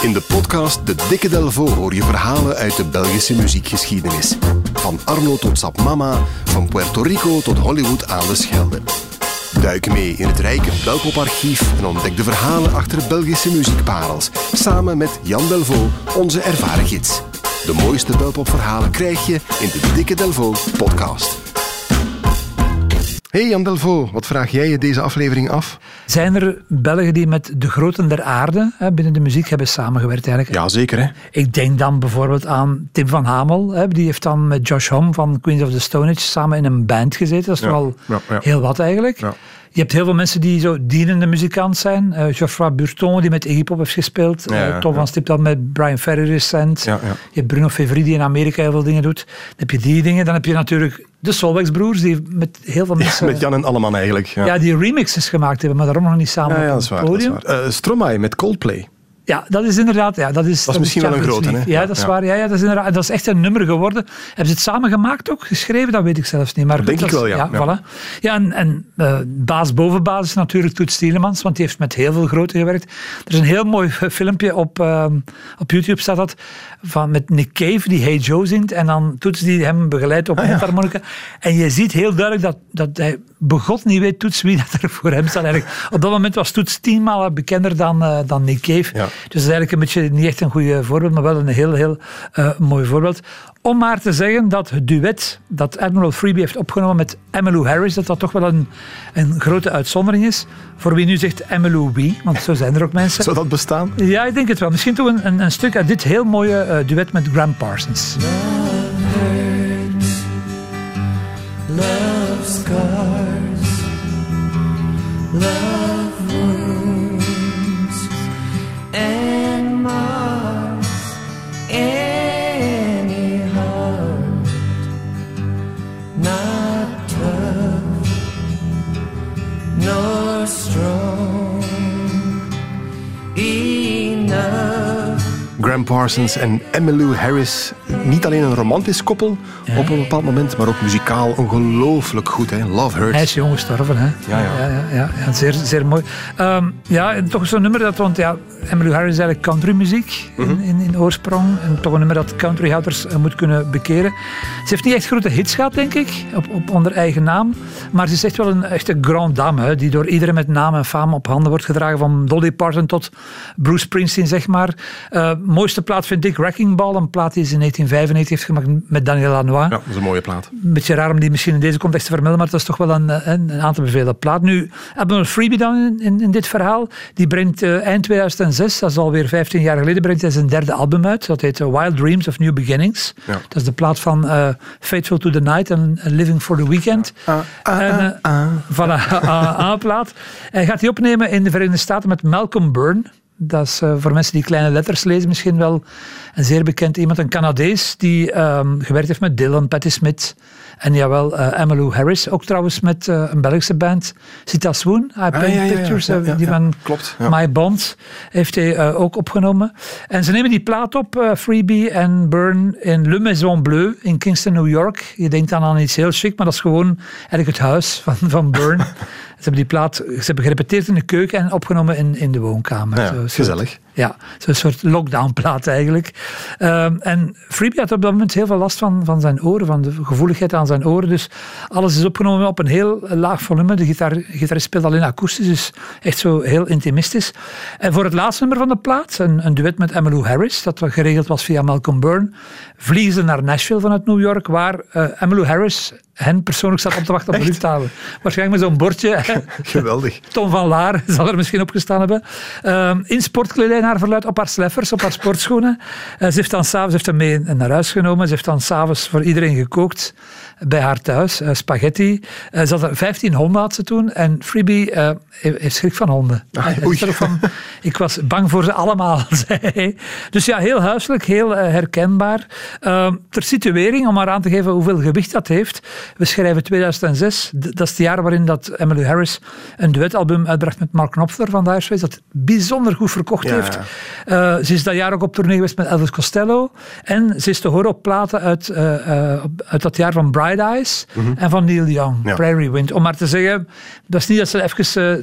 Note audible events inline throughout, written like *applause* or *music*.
In de podcast De Dikke Delvo hoor je verhalen uit de Belgische muziekgeschiedenis. Van Arno tot Sap Mama, van Puerto Rico tot Hollywood aan de Schelde. Duik mee in het rijke Belpoparchief en ontdek de verhalen achter Belgische muziekparels. Samen met Jan Delvo, onze ervaren gids. De mooiste Belpopverhalen krijg je in de Dikke Delvo podcast. Hey Jan Delvo, wat vraag jij je deze aflevering af? Zijn er Belgen die met de groten der aarde hè, binnen de muziek hebben samengewerkt eigenlijk? Ja, zeker hè. Ik denk dan bijvoorbeeld aan Tim van Hamel. Hè, die heeft dan met Josh Homme van Queens of the Stone Age samen in een band gezeten. Dat is Ja, wel ja, ja. heel wat eigenlijk. Ja. Je hebt heel veel mensen die zo dienende muzikant zijn. Eh Geoffroy Burton, die met Iggy Pop heeft gespeeld. Ja, Eh, Tom van Stipdal met Brian Ferry recent. Ja, ja. Je hebt Bruno Fevri, die in Amerika heel veel dingen doet. Dan heb je die dingen. Dan heb je natuurlijk de Solvex broers, die met heel veel mensen... Met Jan en Alleman eigenlijk. Ja, ja, die remixes gemaakt hebben, maar daarom nog niet samen ja, op dat is het waar. Dat is podium. waar. Eh, Stromae met Coldplay. Ja, dat is inderdaad. Ja, dat is, dat misschien wel een grote, hè? Ja, dat is ja. waar. Ja, ja, dat, is inderdaad, dat is echt een nummer geworden. Hebben ze het samen gemaakt ook? Geschreven? Dat weet ik zelfs niet. Maar Denk ik dat is- wel, ja. Ja, Ja. Voilà. ja en, en eh, baas boven baas is natuurlijk Toets Tielemans, want die heeft met heel veel grote gewerkt. Er is een heel mooi filmpje op, ehm, op YouTube, staat dat, van, met Nick Cave, die Hey Joe zingt, en dan Toets die hem begeleidt op Ah, een ja. harmonica. En je ziet heel duidelijk dat, dat hij begot niet weet, Toets, wie dat er voor hem staat. Eigenlijk. Op dat moment was Toets tienmaal bekender dan, eh, dan Nick Cave. Dus dat is eigenlijk een beetje niet echt een goede voorbeeld, maar wel een heel, heel eh, mooi voorbeeld. Om maar te zeggen dat het duet dat Admiral Freebie heeft opgenomen met Emmylou Harris, dat dat toch wel een, een grote uitzondering is. Voor wie nu zegt Emmylou wie, want zo zijn er ook mensen. Zou dat bestaan? Ja, ik denk het wel. Misschien toch een, een, een stuk uit dit heel mooie eh, duet met Graham Parsons. Love scars, love Graham Parsons en Emmylou Harris. Niet alleen een romantisch koppel op een bepaald moment, maar ook muzikaal ongelooflijk goed. Hè? Love Hurts. Hij is jong gestorven, hè? Ja, ja. ja, ja, ja, zeer, zeer mooi. Ehm, ja, en toch zo'n nummer dat, want ja, Emmylou Harris is eigenlijk countrymuziek Mhm. in, in, in oorsprong. En toch een nummer dat countryhouders eh, moet kunnen bekeren. Ze heeft niet echt grote hits gehad, denk ik, op, op onder eigen naam. Maar ze is echt wel een echte grand dame, hè, die door iedereen met naam en faam op handen wordt gedragen. Van Dolly Parton tot Bruce Springsteen, zeg maar. Eh, mooiste plaat vind ik Wrecking Ball, een plaat die ze in 1995 heeft gemaakt met Daniel Lanois. Ja, dat is een mooie plaat. Een beetje raar om die misschien in deze context te vermelden, maar dat is toch wel een, een, een aan te bevelen plaat. Nu, Admiral Freebie dan in, in, in dit verhaal, die brengt eh, eind 2006, dat is alweer 15 jaar geleden, brengt hij zijn derde album uit. Dat heet eh, Wild Dreams of New Beginnings. Ja. Dat is de plaat van eh, Faithful to the Night en eh, Living for the Weekend. Ah, ah, en, eh, Van *laughs* een plaat. Hij gaat die opnemen in de Verenigde Staten met Malcolm Byrne. Dat is eh, voor mensen die kleine letters lezen misschien wel een zeer bekend iemand. Een Canadees die ehm, gewerkt heeft met Dylan, Patti Smith en jawel, Emmylou Harris. Ook trouwens met eh, een Belgische band, Sita Swoon. I Paint Ah, ja, ja, ja, Pictures, ja, eh, ja, die van Klopt. My Bond heeft hij ook opgenomen. En ze nemen die plaat op, Freebie en Byrne, in Le Maison Bleu in Kingston, New York. Je denkt dan aan iets heel chic, maar dat is gewoon eigenlijk het huis van, van Byrne. *laughs* ze hebben die plaat, ze hebben gerepeteerd in de keuken en opgenomen in, in de woonkamer. Ja, Zo- gezellig. Ja, zo'n soort lockdownplaat eigenlijk. Ehm, en Freebie had op dat moment heel veel last van, van zijn oren, van de gevoeligheid aan zijn oren. Dus alles is opgenomen op een heel laag volume. De gitaar, gitarist speelt alleen akoestisch, dus echt zo heel intimistisch. En voor het laatste nummer van de plaat, een, een duet met Emmylou Harris, dat geregeld was via Malcolm Byrne, vliegen ze naar Nashville vanuit New York, waar Emmylou Harris hen persoonlijk staat op te wachten op de luchthaven. Waarschijnlijk met zo'n bordje. *laughs* Geweldig. Tom van Laar zal er misschien op gestaan hebben. Ehm, in sportkledij naar verluid op haar sleffers, op haar sportschoenen. Eh, ze heeft dan s'avonds heeft hem mee naar huis genomen. Ze heeft dan s'avonds voor iedereen gekookt bij haar thuis. eh, spaghetti. Eh, ze had er 15 honden had ze toen. En Freebie heeft schrik van honden. Oei. ook van, ik was bang voor ze allemaal, *laughs* zei hij. Dus ja, heel huiselijk, heel herkenbaar. Ehm, ter situering, om maar aan te geven hoeveel gewicht dat heeft. We schrijven 2006. D- Dat is het jaar waarin dat Emmylou Harris een duetalbum uitbracht met Mark Knopfler van Straits. Dat bijzonder goed verkocht Ja, heeft. Eh, ze is dat jaar ook op tournee geweest met Elvis Costello. En ze is te horen op platen uit, eh, eh, uit dat jaar van Bright Eyes en van Neil Young, Mhm. Ja. Prairie Wind. Om maar te zeggen, dat is niet dat ze even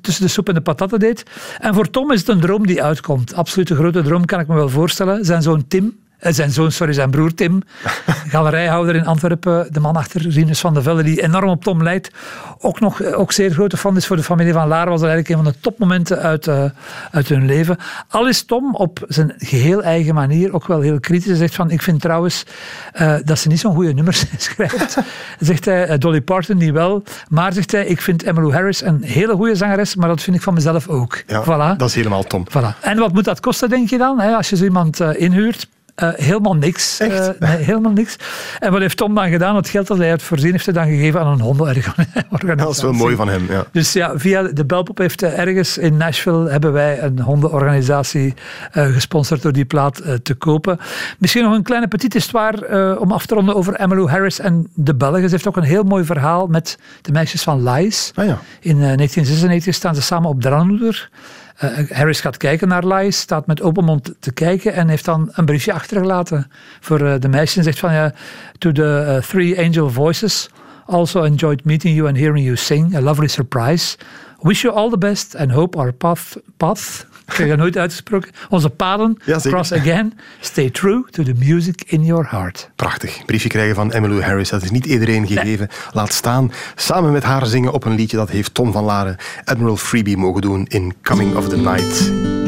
tussen de soep en de patatten deed. En voor Tom is het een droom die uitkomt. Absoluut een grote droom, kan ik me wel voorstellen. Zijn zoon Tim, zijn zoon, sorry, zijn broer Tim, *laughs* galerijhouder in Antwerpen, de man achter Rinus van de Velde, die enorm op Tom lijkt. Ook nog eh, ook zeer grote fan is voor de familie van Lara, was dat eigenlijk een van de topmomenten uit, eh, uit hun leven. Al is Tom op zijn geheel eigen manier ook wel heel kritisch. Hij zegt van, ik vind trouwens eh, dat ze niet zo'n goede nummers *laughs* schrijft. zegt hij, eh, Dolly Parton niet wel, maar zegt hij, ik vind Emmylou Harris een hele goede zangeres, maar dat vind ik van mezelf ook. Ja, voilà. Dat is helemaal Tom. Voilà. En wat moet dat kosten, denk je dan, hè, als je zo iemand eh, inhuurt? Eh, helemaal niks. Eh, nee, helemaal niks. En wat heeft Tom dan gedaan? Het geld dat hij had voorzien, heeft hij dan gegeven aan een hondenorganisatie. Dat is wel mooi van hem. Ja. Dus ja, via de Belpop heeft eh, ergens in Nashville hebben wij een hondenorganisatie gesponsord door die plaat te kopen. Misschien nog een kleine petit histoire om af te ronden over Emmylou Harris en de Belgen. Ze heeft ook een heel mooi verhaal met de meisjes van Lies. Ah ja. In eh, 1996 staan ze samen op Dranhoeder. Eh, Harris gaat kijken naar Lies, staat met open mond te kijken en heeft dan een briefje achtergelaten voor eh, de meisjes. En zegt van ja, to the eh, three angel voices, also enjoyed meeting you and hearing you sing, a lovely surprise. Wish you all the best and hope our path, path ik heb dat nooit uitgesproken, onze paden Ja, cross again. Stay true to the music in your heart. Prachtig. Briefje krijgen van Emmylou Harris. Dat is niet iedereen gegeven. Laat staan. Samen met haar zingen op een liedje. Dat heeft Tom van Laren, Admiral Freebie, mogen doen in Coming of the Night.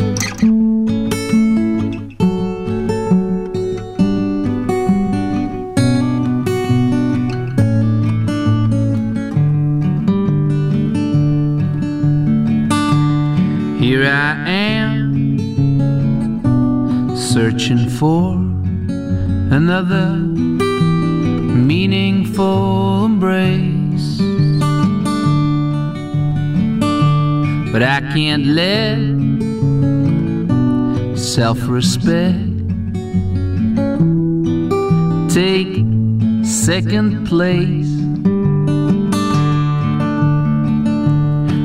Here I am, searching for another meaningful embrace. But I can't let self respect take second place.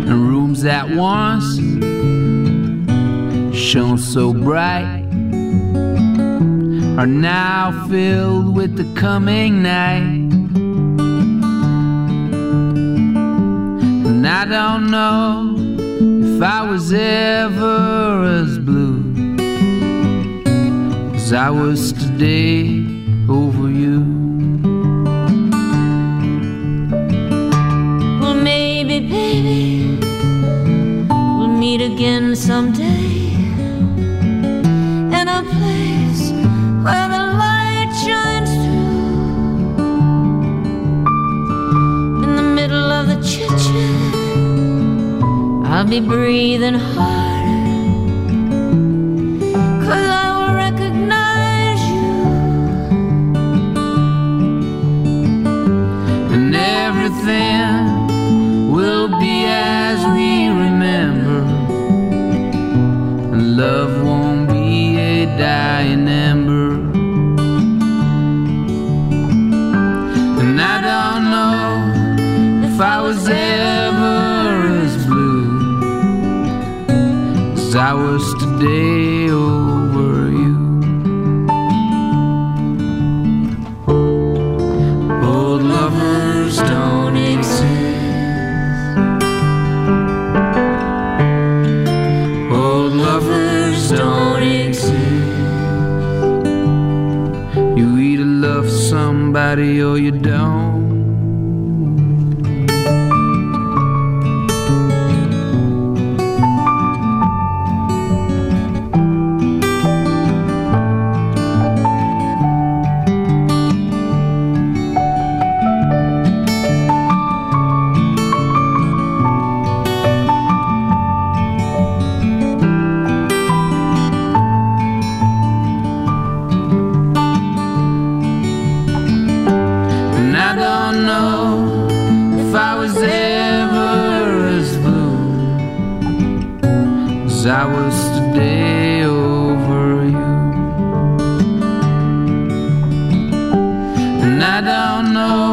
And rooms that once shone so bright are now filled with the coming night. And I don't know if I was ever as blue as I was today over you. Well, maybe, baby, we'll meet again someday I'll be breathing harder. Cause I will recognize you. and everything will be as we remember. And love won't be a dying ember. Was I don't know